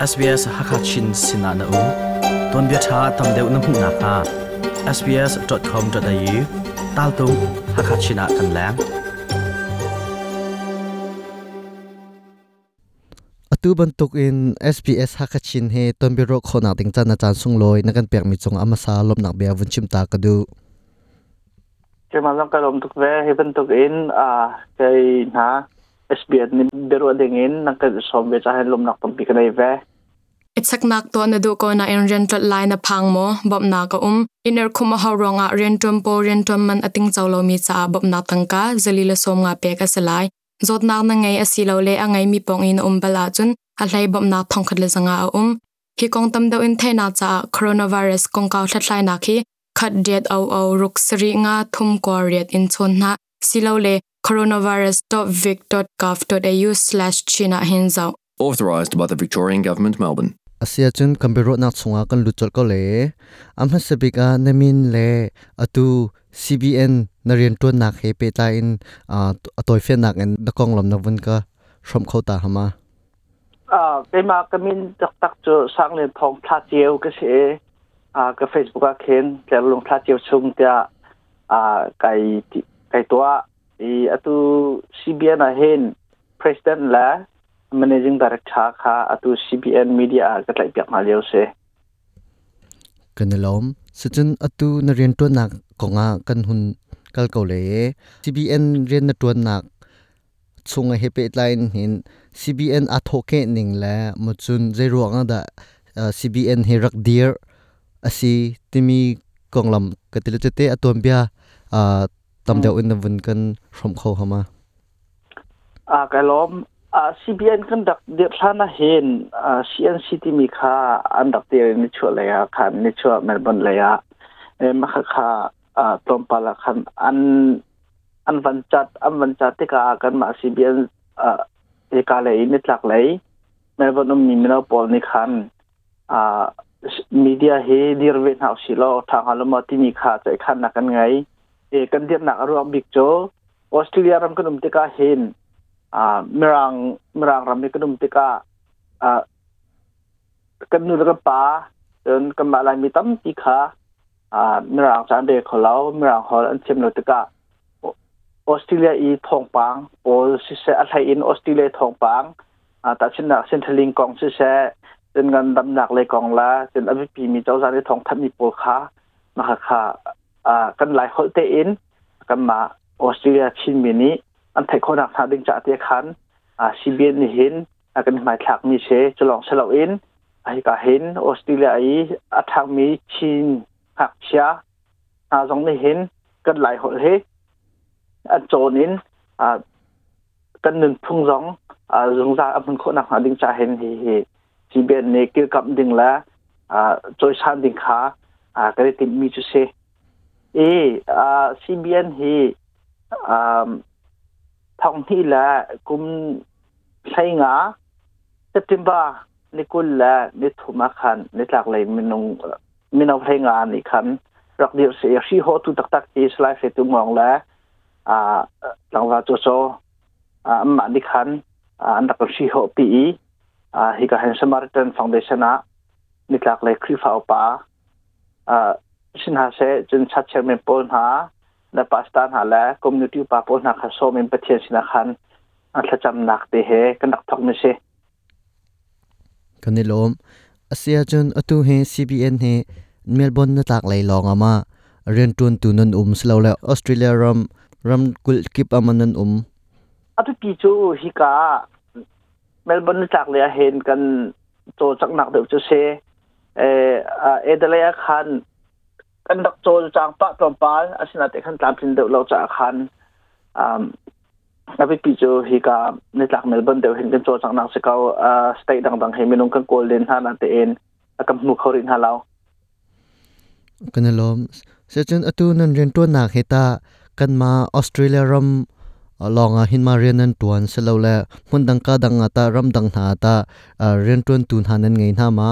SBS Hakachin Sinana U Ton bia tha tam deuh na hmu na sbs.com.au tal tu Hakachina kan lang tu ban tuk in SPS Hakachin he ton bi ro khona ting chan na chan sung loi na kan pek mi chung ama sa lom nak bia vun chim ta ka du Cuma lang Lom tuk ve he ban tuk in a kai na SBS ni beru dingin nak ka som be cha hen lom nak pam pi ka ve etsak nak to na du ko na in rental line na pang mo bob na ka um iner khuma ha ronga rentum po rentum man ating chawlo mi cha bob na tangka zalila som nga pe ka salai zot na na ngai asilo le angai mi pong in um bala chun a hlai bob na thong khat le zanga um ki kong tam do in the na cha coronavirus kong ka lai na khi khat det au au ruk sri nga thum ko riat in chon na silo le coronavirus.vic.gov.au/china hinzao authorised by the Victorian Government, Melbourne. asia chun kambero na chunga kan luchol ko le amha sabika namin le atu cbn narian to nak he pe ta in atoi fe nak en da kong lom na bun ka from kho ta hama a be ma kamin tak tak chu sang le phong thla chieu ke se a ka facebook a khen tel long thla chieu chung ta a kai kai to a i atu cbn a hen president la managing director kha atu CBN media ka tlai pyak ma leo se kanalom sachin atu na rian to nak konga kan hun kal ko le CBN rian na to nak chunga hepe line hin CBN atho ke ning la muchun zero nga da uh, CBN he rak dear asi timi konglam katilo chete atombia uh, tamdeu hmm. in the vun from kho a ah, kalom อ CBN กันดักเดียร้านเห็นอ c n c ่มีค่าอันดักเดียในช่วงเลยอะคันนช่วงเมลบอนเลยอะเอ็มค่ะค่ะตอมปาละคันอันอันวันจัดอันวันจัดที่กากันมา CBN เอ่อเอกาเลยนิดหลักเลยเมลบอนมีมินาปอลนี่คันอ่ามีเดียเฮดีร์เวนเฮาสิโลทางฮาลมอที่มีค่าใจคันนักกันไงเอกันเดียหนักรวมบิ๊กโจออสเตรเลียรำกันอุมติกาเห็นามรังมรังรำมีกระดุมติกาอ่กันนุรกปาจนกันมาลายมีตั้มตีขาอ่มรังสันเดกของลรามรังหอลันเชมโนติกาออสเตรเลียอีทองปังโอซิเซอไทอินออสเตรเลียทองปังอาตัดชนักเซนทลิงกองซิเซจนเงินดำหนักเลยกองละจนอภิปีมีเจ้าสานในทองทัพมีปูขามะคะอ่ากันหลายคนเตอินกันมาออสเตรเลียชินมินี้ันไทคนักทาดึงจะเตียขันอาซีเบียนเห็นอากันหมายถักมีเชจะลองเฉลาอินไอ้ก็เห็นออสเตรเลียไอ้อัทางมีชินหักเชียอาสองนี่เห็นกันหลายหดเฮอันโจนินอ่ากันหนึ่งพุ่งสองอ่าสงสารอันคนักทาดึงจะเห็นเฮเฮซีเบียนนี่เกี่ยวกับดึงละอ่าจยชานดึงขาอ่าก็ได้ติดมีจุเชเออ่าซีเบียนเฮอ่าท่องที่ละกุมใช้งาเซปติมบานี่กุลละนี่ทุมาคันนี่หลักเลยมินงมินเอาใช้งานนีกคันรักเดียวเสียชีโหตุตักตักตีสลายเฟตุมองละอ่าหลังวาตัวโซอ่ามันนี่คันอ่านักชีโหปีอ่าฮิกาเฮนสมาร์ตันฟังเดชนะนี่หลักเลยคริฟาอปาอ่าสินหาเซจนชัดเจมเป็นปนหานปัสตานหาแล้คอมมนิตี้ปาพปนักส้าศมินประเทศสินะคันอันจัมนักเตะกันักทักไม่เช่ันนี่ล้มอเซียจนอตุเฮซีบีเอ็นเฮเมลบอนนตักไหลลองอามาเรียนตุนตุนนอุมสลาเล้วออสเตรเลียรัมรัมกุลกิปอามันนอุมอะตุปีจูฮิกาเมลบอนนตักเลยเห็นกันโตจักนักเดือดจะเซเอเอเดลัยคันอันดักโจลจางปะตอมปาลอาศินาเตขันตามจินเดวเราจะขันอ่านับปิจูฮิกาในหลักเมลเบิร์นเดวเห็นกันโจจังนักสเกาอ่าสเตย์ดังๆังเฮมินุกันโกลเดนฮานาเตเอ็นแล้วก็มุขเขารินฮาเรากันลมเสจนอตูนันเรียนตัวหนักเฮตากันมาออสเตรเลียรัมลองหินมาเรียนนันตัวนเสลาเล่มันดังกาดังอาตารัมดังหาตาเรียนตัวนตูนหานันไงหน้ามา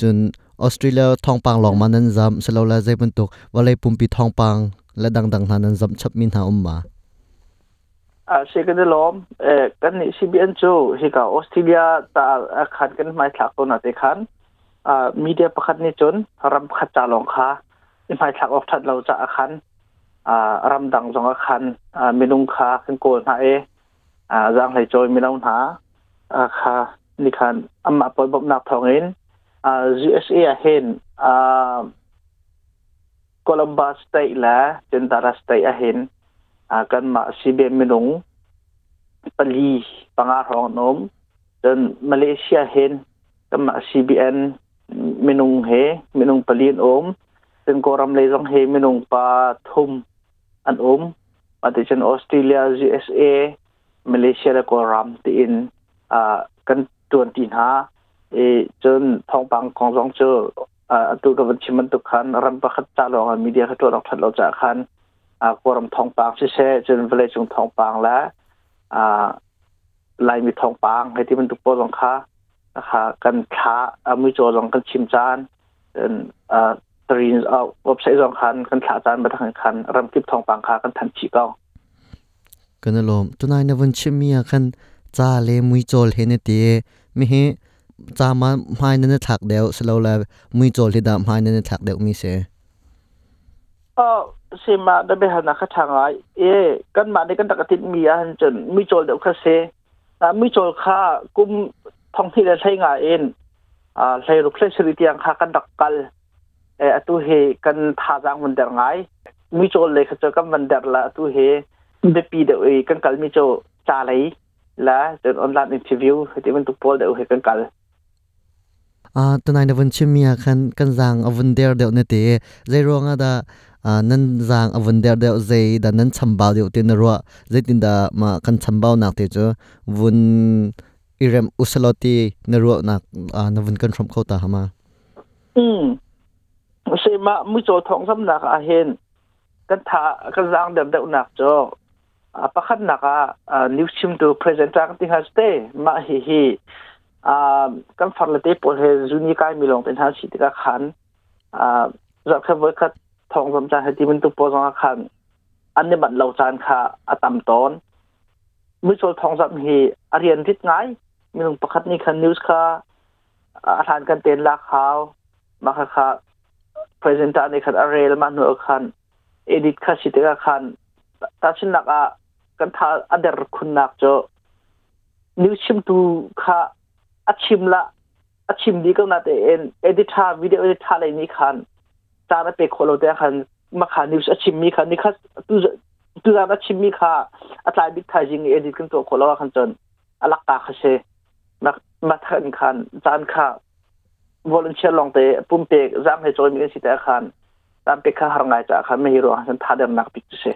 จนออสเตรเลียทองปังหลอกมานันจำสลาลาเจบนตุกว่าเลยปุ่มปีทองปังและดังดังนั้นจำชับมินหาอมมาอ่าเชกันเดลอมเอ่อกันนี่ซีบีเอ็นจูฮิกาออสเตรเลียตาอาคารกันไม่ถักตัวนาเตคันอ่ามีเดียประคันนี่จนรำขัดจาลองค่ะไม่ถักออกทัดเราจะอาคารอ่ารำดังสองอาคารอ่ามีนุ่งคาขึ้นโกนหาเออ่าจางไหจอยมีเราหาอาคานี่คันอ่มมาปอยบ่มนักทองเอง À, USA a à hen à, Columbus state la Tentara state a hen kan ma sibe minung pali pangarong nom dan Malaysia hen kan ma CBN minung he minung palin om tin koram le jong he minung pa thum an om patichen Australia USA Malaysia la koram ti in kan tuan tin ha เอจนทองปางของรองเจออ่าตัวกบชิมันตุกขันรำประคัตจาลองมีเดียขตัวรอกทัดเราจากขันอ่าควรมทองปางเช่จนเวลจงทองปางและอ่าลายมีทองปางให้ที่มันตุกโปรองค่านะคะกันช้าอ่ามืิจรองกันชิมจานจนอ่าตรีนเอาเว็บไซต์รองคันกันขาจานมาทางคันรำคกิบทองปางคากันทันฉีกเอากันนั่นลมตัวนายนวันชิมีอ่ะคันจ้าเลมือโจลเห็นเตีไม่เห็นจามาหายนั่นถักเดียวสโลลยมุจโจลิดามหายนั่นถักเดียวมีเสอ๋อเสมาได้ไปหานักทางไอเอกันมาในกันตะกติมีอันจนมุโจลเดียวค่ะเสนะมุโจลค่ากุมท้องที่ได้ใช้งานเองอ่าใช้รูปใช้สีิตยงค่ากันดักกัลเออตัวเฮกันทาจางมันเดรไงมุโจลเลยเขาจะกันมันเดรละตัวเฮเดปีเดียวเอกันกัลมุจโจจ่าเลยละจนออนไลน์อินเทอร์วิวที่มันตุกโพลเดียวเฮกันกัลอ่าตัวนายนวันชิมีอาะคันกันจางอวันเดียวเดียวเนี่ยเตะใจร้องอ่ะดาอ่านั่นจางอวันเดียวเดียวใจดานั่นชั่มบ่าวเดียวตีนรัวใจตินดามาคันชั่มบ่าวนักเตะจ้อวุ่นอิเรมอุสโลตีนรัวนักอ่านวันกันชมเขาตาฮะมาอืมใช่มาไม่โจทองสำนักอาเห็นกันทากันจางเดียวเดียวนักจ้ออ่าประคันนักอ่านิวชิมดูพรีเซนต์จากที่ฮัสเต้มาฮิฮีกันฟังเลยที่พูดให้จุนี่กายมีลงเป็นทางสิทธิกับขันจากเขาไวคร์ทองสำจันที่มันตุกโพสองอาคารอันนี้บัตรเหล่าจานค่ะอัตมตอนมือโซทองสำฮีอเรียนทิศไงมีลงประคันนี่คันนิวส์ค่ะอาหารกันเต็นลากเขามาค่ะพรีเซนต์ในขันอเรลมาหนูขันเอดิทค่ิทธิบขันตัดชิ้นักอ่ะ กันท้าอเดรคุณนักจ้ะนิวชิมตูค่ะอชิมละอชิมดีก็นาเตเอนเอดิทาวิดีโอเอดิทาเลยนี่ขันจานะเป็นคเราเดขันมาขันนิวส์อชิมมีขันนี่ขันตุตุจานอชิมมีขาอัตลายบิทายจริงเอดิทกันตัวคนเราขันจนอัลักตาเขเช่มามาทันขันจานขาวอลเนเชลลองเตปุ่มเป็กจำให้จอยมีสิทธิ์แต่ขันจำเป็กข้าหางไงจ้าขันไม่ิรัวขันท่าเดินนักปิดเช่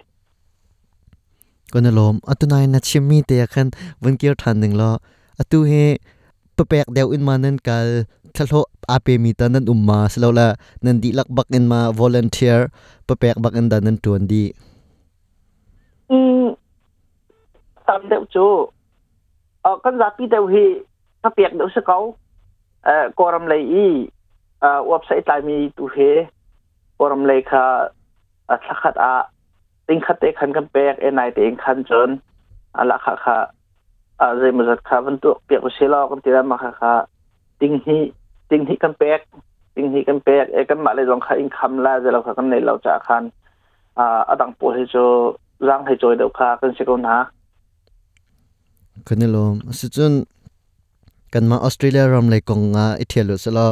ก็นั่นลมอตุนายนัชิมมีเตะขันวันเกียรทันหนึ่งล้ออตุเฮ pepek deu in manan kal thalo ape mi ta nan umma slola nan di lak bak in ma volunteer pepek bak in dan tuan di um tam deu chu ờ kan zapi deu hi ka pek deu se kau ờ koram lai i ờ website lai mi tu he koram lai kha athlakhat a ติงคัดเตคันกันแปกเอ็นไอเตงคันจนอันละค่ะค่ะอะไรมาจากคัรตัวเปียกเชลล์กันทีละมาค่ะค่ะติงฮีติงฮีกันแปกติงฮีกันแปกเอกันมาเลยลองข่ะอินคำลาจะเราค่ะกันในเราจะคันอ่าอัดังปูให้โจร่างให้โจยเดียวค่ะกันเชิกนะคันนี้ลมสุดจนกันมาออสเตรเลียรำมเลยกงอ่ะอิตาลีสละ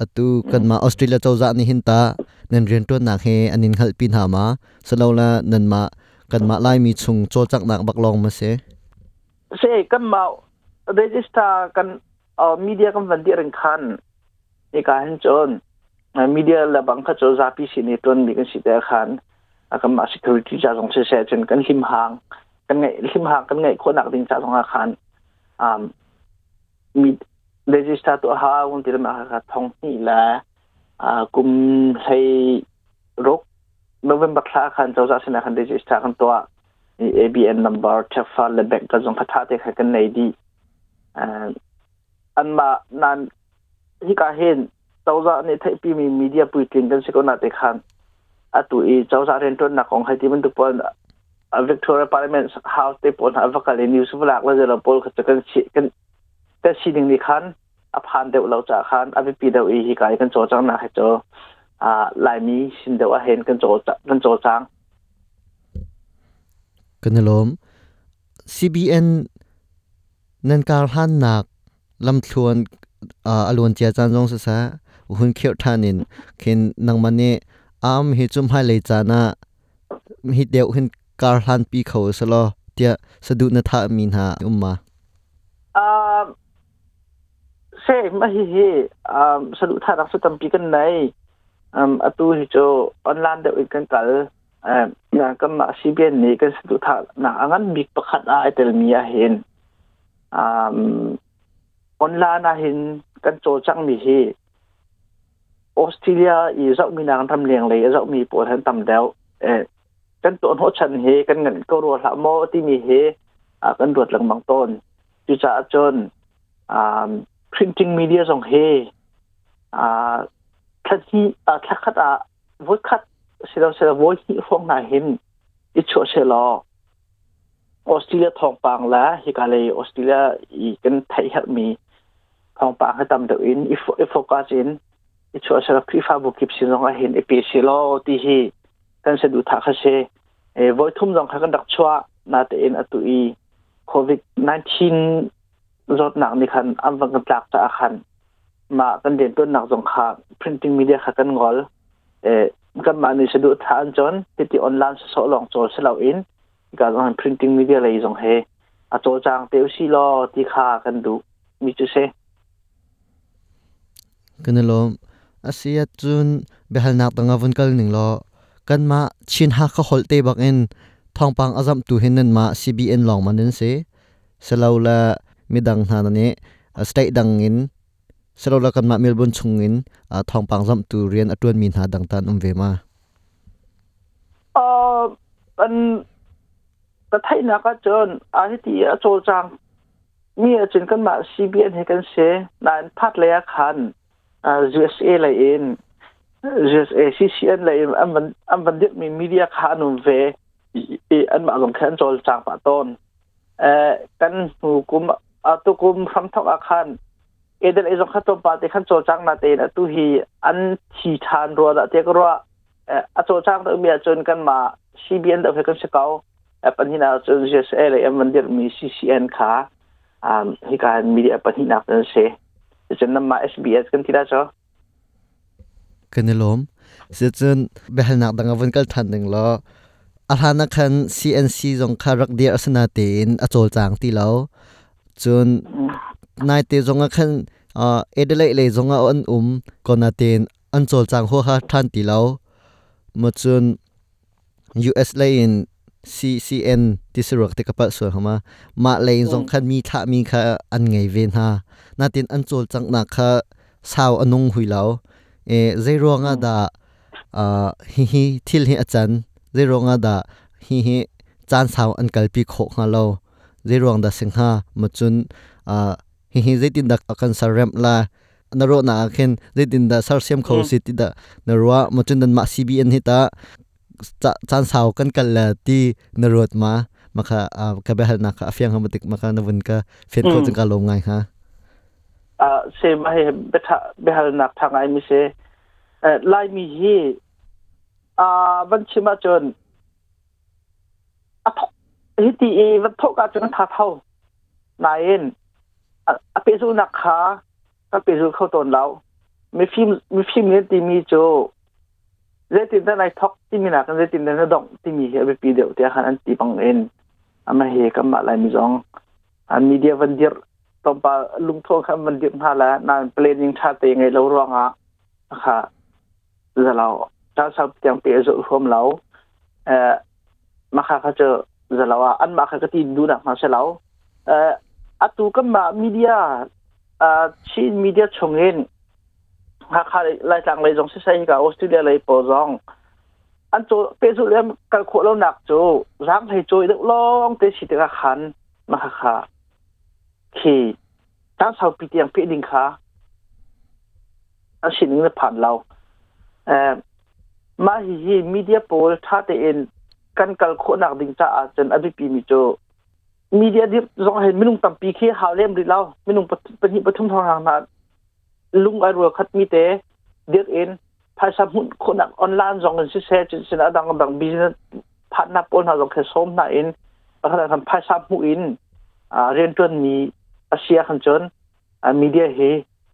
อะตูกันมาออสเตรเลียเจ้าจะนี่หินตาเนันเรียนตัวหนักเฮอันนี้ขัดปีนหามาสละละนันมากันมาไล่มีชงโจจักหนักบักลองมาเสเซกันมาเรจิสตากันเอ่อมีเดียกันวันที่รังคันนี่การจนมีเดียละบังคับจะซาพิสินีตัวนี้กันสิเดียคันกันมาสิ c ริตี้จะส่งเสียจนกันหิมหางกันไงหิมหางกันไงคนหนักดิ้งจะส่งอาคารอ่ามีเรจิสตาตัวหาวันที่เรามาคัดท้องนี่แหละอ่ากุมให้รกาเป็นบัตคสาขันจะจัาสินะคันเรจิสตาคันตัว ABN number chefa le bank ka jong khatha te kha kan nei di an ma nan hi ka hen chawza ni thai pi mi media pui tling kan se ko na te khan atu e chawza ren ton na kong hai ti man tu pon Victoria Parliament House te pon ha vakal e news vlak la jara pol kha kan chi kan ta si ding ni khan a phan deuh lo cha khan a pi deuh e hi ka kan chaw chang na ha chaw a lai mi sin deuh a hen kan chaw kan cho chang กันลม CBN นันการหันนักลำชวนอาลวนเจียจันจงสสะหุ่นเขียวทานินเข็นนังมันเนอามฮิจุมให้เลยจานะฮิเดียวหุ่นการหันปีเขาสลอเตียสะดุนทามีนาอุมมาอ่าเสมาฮิฮิอ่าสะดุทารักสุตัมปีกันไหนอ่าอตูฮิโจออนไลน์เดียวอีกกันกัลนก็มาสิเบียนนี่ก็สุดท้ายนะงั้นมีประคตดอาเตลมีอาเห็นอ่าออนไลน์นะเห็นกันโจจังมีเฮออสเตรเลียอี่สิบมีนางทำเลี้ยงเลย่สิบมีปวดหันต่ำแล้วเออกันตัวหัวฉันเฮกันเงินก็รัวละโมที่มีเฮอ่ากันรวดหลังบางต้นจุจ่าจนอ่า printing media ส่งเฮอ่าทันที่อ่าทัดขัดอ่าวุฒิขัดสียงเสียงวอยฟงนายหินอีชัวเชลออสเตรเลียทองปังและฮิกาเลออสเตรเลียอีกันไทยฮัมีทองปังให้ตำมเดินอีฟอโฟกัสอินอีชัวเชลพี่ฟ้าบุกิบสิ่งของหินอีปีเชลอที่ฮีกันเสดูทักเชเอวอยทุ่มลงให้กันดักชัวนาเตนอตุอีโควิด19รถหนักนีคันอันวังกันจากจะอาคันมากันเด่นต้นหนักสงคา printing media ขัดกันงอลเอ่อกันมาในสะดุดทานจนที่ที่ออนไลน์สอลองโจอสลาอินการอ่าน printing media เลยสองเฮอาจอจางเตียวซีลอที่ค่ากันดูมีจุเซกันลมอาเซียจุนเบื้อลนักตังอวุนกัลหนึ่งลอกันมาชินฮักเอลเตบักเอ็นทองปังอาซัมตูเห็นนั่นมา CBN ลองมันนั่นเซสลาวละมีดังทานันนี้สเตย์ดังอิน serola kan ma melbourne chungin a ah, thong pang zam tu rian atun min ha dang tan umve ma a ah, an ka thai na ka chon a hi ti a chol chang mi a chin kan ma cbn he kan se nan phat le ah, a khan usa la in usa ccn la in am van am van dit mi media khan um ve e an ma gom khan chol chang pa ton eh, kan hu kum a kum sam thok a เอเดนเอจงขัดตมปาเตขันโจจังนาเตนะตุฮีอันทีทานรัวละเทียกรัวเอ่ออโจจังตมีจนกันมาซีบีเอ็นดอกเฮกันสกาวเอปันฮินาจนเจสเอเลยมันเดมีซีซีเอ็นค่ะอ่าฮิการมีเอปันฮินาเป็นเซจนนำมาเอสบีเอสกันที่ได้จ้ะกันนี่ลมเสียจนเบลนักดังวันกันทันหนึ่งล้ออาหารนักขัน CNC จงคารักเดียร์สนาเตนอโจจังที่แล้วจน nai te zonga khan ờ, edele le zonga on um kona ten an chol chang ho ha than ti lo mo chun US in CCN tisirak te kapa so hama ma lein zong khan mi tha mi kha an ngai ven ha natin an chol chang na kha sao anung hui lao e zero nga da a ờ, hi hi thil hi zero nga da hi hi chan sao an kalpi kho kha zero nga da sing ha machun a ờ, เฮิฮิเจตินดักอกันสารเรมลานรกน่าเห็นเจตินดักสารเสียมเขาสิติดนรกมาจุดนันมาซีบีเอ็นฮิตาจะจันสาวกันกันเลยที่นรกมามาค่ะอ่ากระเบื้อนักอาฟียงหามติกมาค่ะนว่นก็เฟียนเขจึงกะลงไงฮะอ่าเซมให้เบทะเบืนักทางไอมิเซ่เอ่อไล่มีฮีอ่าวันชิมาจนอ่ะทุกฮิตีวันทุกอาจจะทักเขาไหนเปสูนักขาก็เปสูเข้าตนเราไม่ฟิมไม่ฟิมเนี่ยตีมีโจเรตินได้ทอกที่มีหนักเรตินได้ดองที่มีเหาไปปีเดียวเแต่ขันอันตีบังเอ็นอามาเฮกัมาลายมีจองอันมีเดียวันเดียตอนปาลุงทวงครับมันเดียมาแล้วนานเปลนยิงชาติยังไงเราร้องอ่ะนะคะจวเราช้าชาวเตียงเปียสุขวมเราเอ่อมาค่ะเขาเจอจวเราอ่ะอันมาค่ะก็ตีดูหนักมาใช่เราเอ่ออตูก็มามีเดียอ่าชีมีเดียชงเงินหาคาไล่ทางเลยจงใช้กับออสเตรเลียเลยปอจองอันโจเป็นสุดแลยวกันขวดเราหนักโจร่างให้โจอกลองเตชิตกะขันมาค่ะขี่ตั้งชาวปีเตียงพี่ดิงค่ะอันสิ่งนี้ผ่านเราเอ่อมาฮีฮีมีเดียโปลท่าเตเอนกันกันขวดหนักดิงจ้าอาจารย์อภิปีมิโจมีเดียทีบร้องเห็นไม่นุ่งตำปีเคี้ยหาเล่มหรือเล่าไม่นุ่งปฏิปทุมทองหางนาลุงไอรัวคัดมีเตเดือดเอ็นภาษามุนคนักออนไลน์สองเงินซิเอชจินตนาดังกับดังบิสนสพัฒนาปนหาสองแค่ส้มน้าเอ็นอะารทำภาษามุนอินอ่าเรียนจนมีอาเซียนขันจนอ่ามีเดียเฮ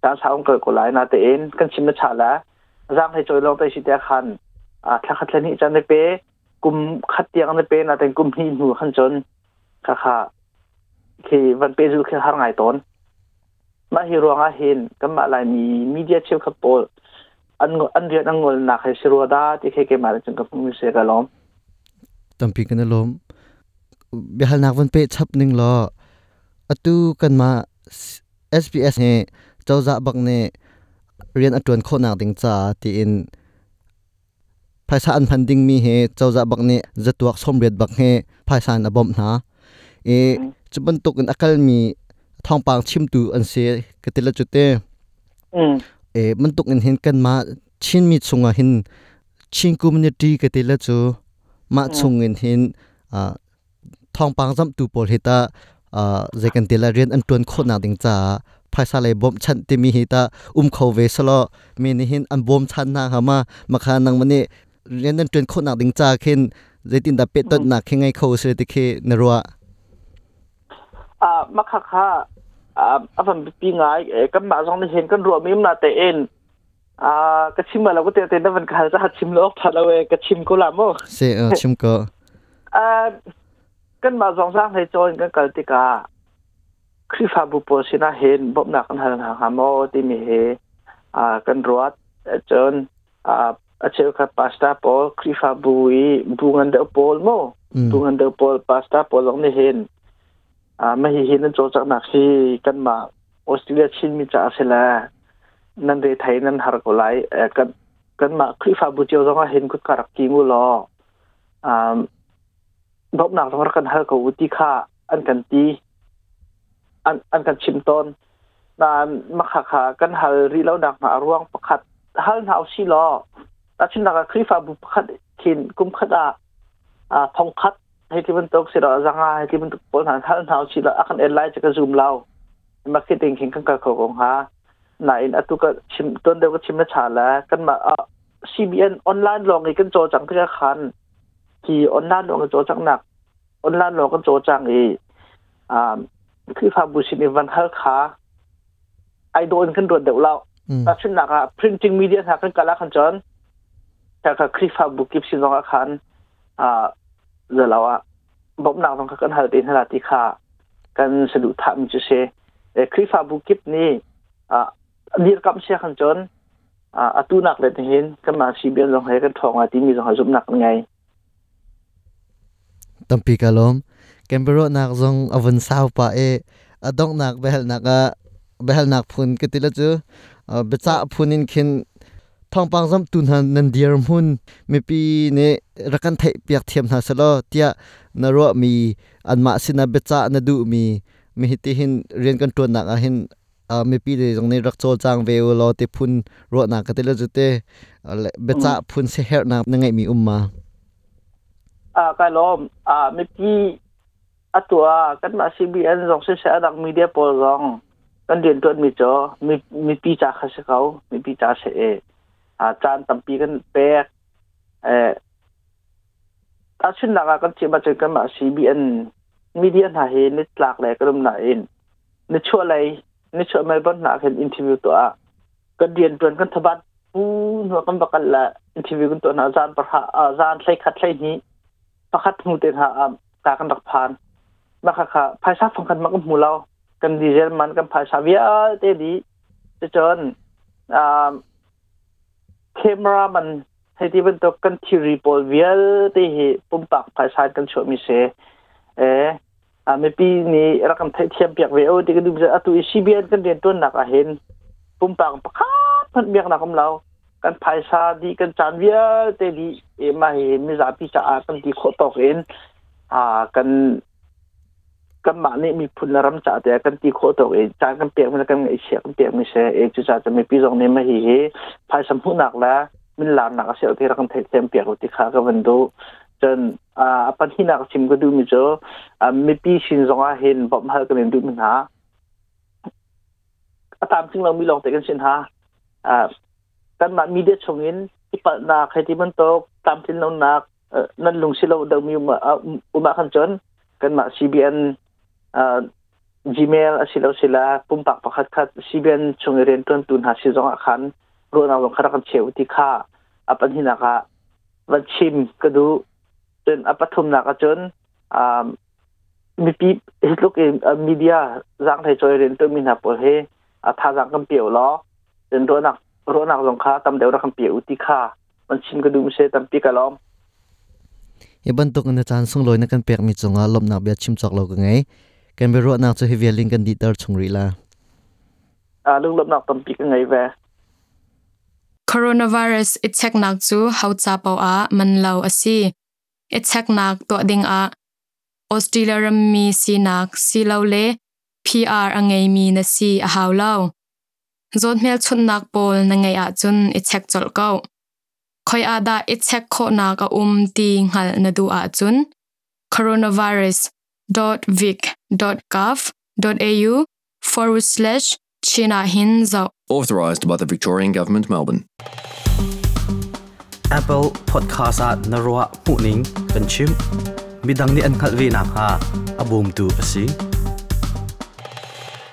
จางสาวงเกิดก็หลายนาเตเอ็นกันชิมชาละร่างให้จอยลองไปสิเดียคันอ่าทักทันนี้จะในเป้กลุ่มขัดเตียงในเป้นาแต่กลุ่มนี้หัวขันจนข้าค่ะคือวันเป็นรูปแค่ทางไงตอนมาฮิรวงอาเห็นกั็มาลายมีมีเดียเชื่อมขับโปอันอันเรียนอันงนหนักให้ชิรวดาที่เขาเกมาจึงกับมิเชกล้มตั้งปีกันล้มบื้องหน้าวันเป็ดชับหนึ่งลรออตูกันมาเอสพีเอสเนี่ยเจ้าจะบักเนี่ยเรียนอัดวนโคนักดิ้งจ้าที่อินภาษาอันพันดิ้งมีเหตุเจ้าจะบักเนี่ยจะตัวสมเรียดบักเฮภาษาอันบอมนาเอจุบรรทุกอันอัลมีทองปางชิมตูอันเสกติละจุดเตอืมเอมันตุกอันเห็นกันมาชินมีสุงหินชิงกูมเนดีกติละจูมาสุงอินเห็นอ่าทองปางจำตูปอลเฮตาอ่าเจกันติละเรียนอันตวนโคนาดิงจ้าภาษาเลยบอมชันติมีเฮตาอุ้มเขาเวสลอมีนี่เห็นอันบอมชันนาหามามาคานังมันนี่เรียนอันตวนโคนาดิงจ้าเห็นเจตินดาเป็ดต้นหนักเงไงเขาเสติเคนรัว à mà khá khá à, à phần bị ngại cái mà trong này hiện cần rồi mình là tệ en à cái chim mà tệ tệ nó vẫn khá ra chim lốc thật là cái chim cô làm không sẽ cơ à cái mà trong sang thấy cho cái cái tí cả khi phá bù bò xin à hiện bỗng nạc anh hàng hàng hàng mô thì mình à cần rồi cho à acheu kha pasta pol krifa bui bungan de pol mo bungan de pasta pol ong ne hen อ่าไม่เห็นนั่นโจจากนักที่กันมาออสเตรเลียชินมีจ่าเซลานั่นเดไทยนั่นฮาร์กไลเอ่กันกันมาคลิฟาบุเจียวต้องเห็นกุดการกีมูลออ่าบอกหนักสำหรักกันฮาร์กวุติค่าอันกันตีอันอันกันชิมต้นนั่นมาขากากันฮาริแล้วนักมาอรวงประคัดฮาร์นาวซีลอแล้วชินนักคลิฟาบุประคัดขินกุมขดดอ่าทองคัดให้ที่มันตกสิเราจังให้ที่มันตกปนหันทันเอาสิเราอันเอลไลจะกระซูมเรามาคิดเองหิงกันกับของฮะไหนอัตุก็ชิมต้นเดียวก็ชิมนัชาแล้วกันมาอ่ะ CBN ออนไลน์ลองอีกกันโจจังที่คันที่ออนไลน์ลองกันโจจังหนักออนไลน์ลองกันโจจังอีอ่าคือฟาบุชินิวันเฮลคาไอโดนขึ้นรวดเดี๋ยวเราแต่ชินหนักอ่ะ p r i n t i งมีเดียหนักขึ้นกันลาขันจนแต่ก็คลิปฟาบุกิบชินองอาคันอ่าเราอะบ่นางองกันหาดีนาติคากันสะดุทามจะเชเอคริฟาบุกิปนี่อะนีรกับเชียขันจนอะอะตุนักเลยทีนกันมาชีเบียนลงเห้กันทองอาทีมีสองหุมนักไงตังปีกลมเคมเบรอนักจงอวันสาวปะเออะดองนักเบลนักอะเบลนักพูนกติละจูอเบจ้าพูนินคินทองปังซำตุนหันนันเดียร์มุนมีปีเนี่ยรักันไทยเปียกเทียมนาสลอเตียนรวมีอันมาสินาเบจานดูมีมีที่หินเรียนกันตัวหนักอ่ะหินอามีปีเดียตรงนี้รักโจจางเวลลอเตพุนรวหนักก็เตลจุเตเบจาพุนเสีเฮนักนั่งไงมีอุ้มมาอ่าก็ล้อมอ่ามีปีอัตัวกันมาซีบีเอ็นสองเสียดังมีเดียโพลองกันเรียนตัวมีจอมีมีปีจ่าเขามีปีจาาเสเออาจารย์ตั้มปีกันเปกเออถ้าชื่นนักกันเชื่อมาจกันมาซีบีเอ็นมีเดียหน้าเห็นนิดหลักแหลกรุ่มหน้าเองนิดช่วยอะไรนิดช่วยไม่บ้านหน้าเห็นอินทิวตัวก็เดียนเปลีนกันทบัดปูนวกันประกันละอินทิวกันตัวอาจารย์ประหาอาจารย์ใช้คัดใช้นี้ประคัดมือเตนหาการกันดักพานมาค่ะค่ะภาษาฟังกันมากกว่าหูเรา กันดีเยี่ยมมันกันภาษาเวียเตดีจะจนอ่าคมรามันให้ที่เป็นตัวกันทีรีบอลเวียลที่ให้ปุ่มปักภาษาการชมมิเชเอออ่าเมื่อปีนี้รักันเทียมเปียกเวอที่ก็ดูมีอัตุอิสิเบียนกันเดีนตัวหนักอาเห็นปุ่มปักพักพันเปียกหนักของเรากันภาษาดีกันจานเวียลที่ดีเอ็มาเห็นมีสาปิจากันที่โคตรเห็นอ่ากันกันมานี่มีพุนรำจ่าแต่กันตีโคตกเองจากันเปียกมันกันไอเชียกันเปียกไม่ใช่เองจุจ่าจะมีปีสองเนี่ยมาฮีเฮภายสมพูหนักแล้วมันหลานหนักเสียที่รักกันเต็มเปียกติ่ขากันันดูจนอ่าปัญหาหนักชิมก็ดูมิจออ่าไม่ปีชินสองอาเห็นบอกมากันเองดูมันหาตามซึ่งเรามีลองแต่กันเช่นฮะอ่ากันมามีเด็ดชงเินที่ปะนาใครที่มันตกตามที่เราหนักนั่นลุงสิเราเดิมมีอุมาอุมาขันจนกันมาซีบีเอ็นจีเมลสิลาสิลาปุ่มปักปักคัดสิเบนชงเรียนต้นตุนหาสิจงอาคันรู้นาวงคารักเชวติค่าอปันหินักะวัดชิมกระดูจนอปัทุมนักจนอ่ามีปีลูกเอ็มมีเดียร่างไทยจอยเรียนต้นมีนาปุ่มเฮอ่าร่างกันเปียวล้อจนรู้นักรู้นักลงค่าตั้มเดียวรักเปียวติค่ามันชิมกระดูมีเชตั้มปีกะล้อมเอ็บันตุกันจานส่งลอยนักกันเปียกมีจงอาลบนักเบียชิมจอกโลกไง Canberra nào cho hiệp linh đi tờ chung rỉ à lương lâm nào tầm bị cái ngày về coronavirus itek nak chu haucha pau a manlo asi itek nak to ding a australia ram mi si nak si lo le pr angai mi na si a hau lo zon mel chun nak pol na ngai a chun itek chol ko khoi a da itek kho nak a um ti ngal na du a chun coronavirus dot vic www.gov.au forward slash Chinahinzo. Authorised by the Victorian Government, Melbourne. Apple Podcast at Narua Puning Kanchim Bidang ni Ankal Vina ha Abum Tu Asing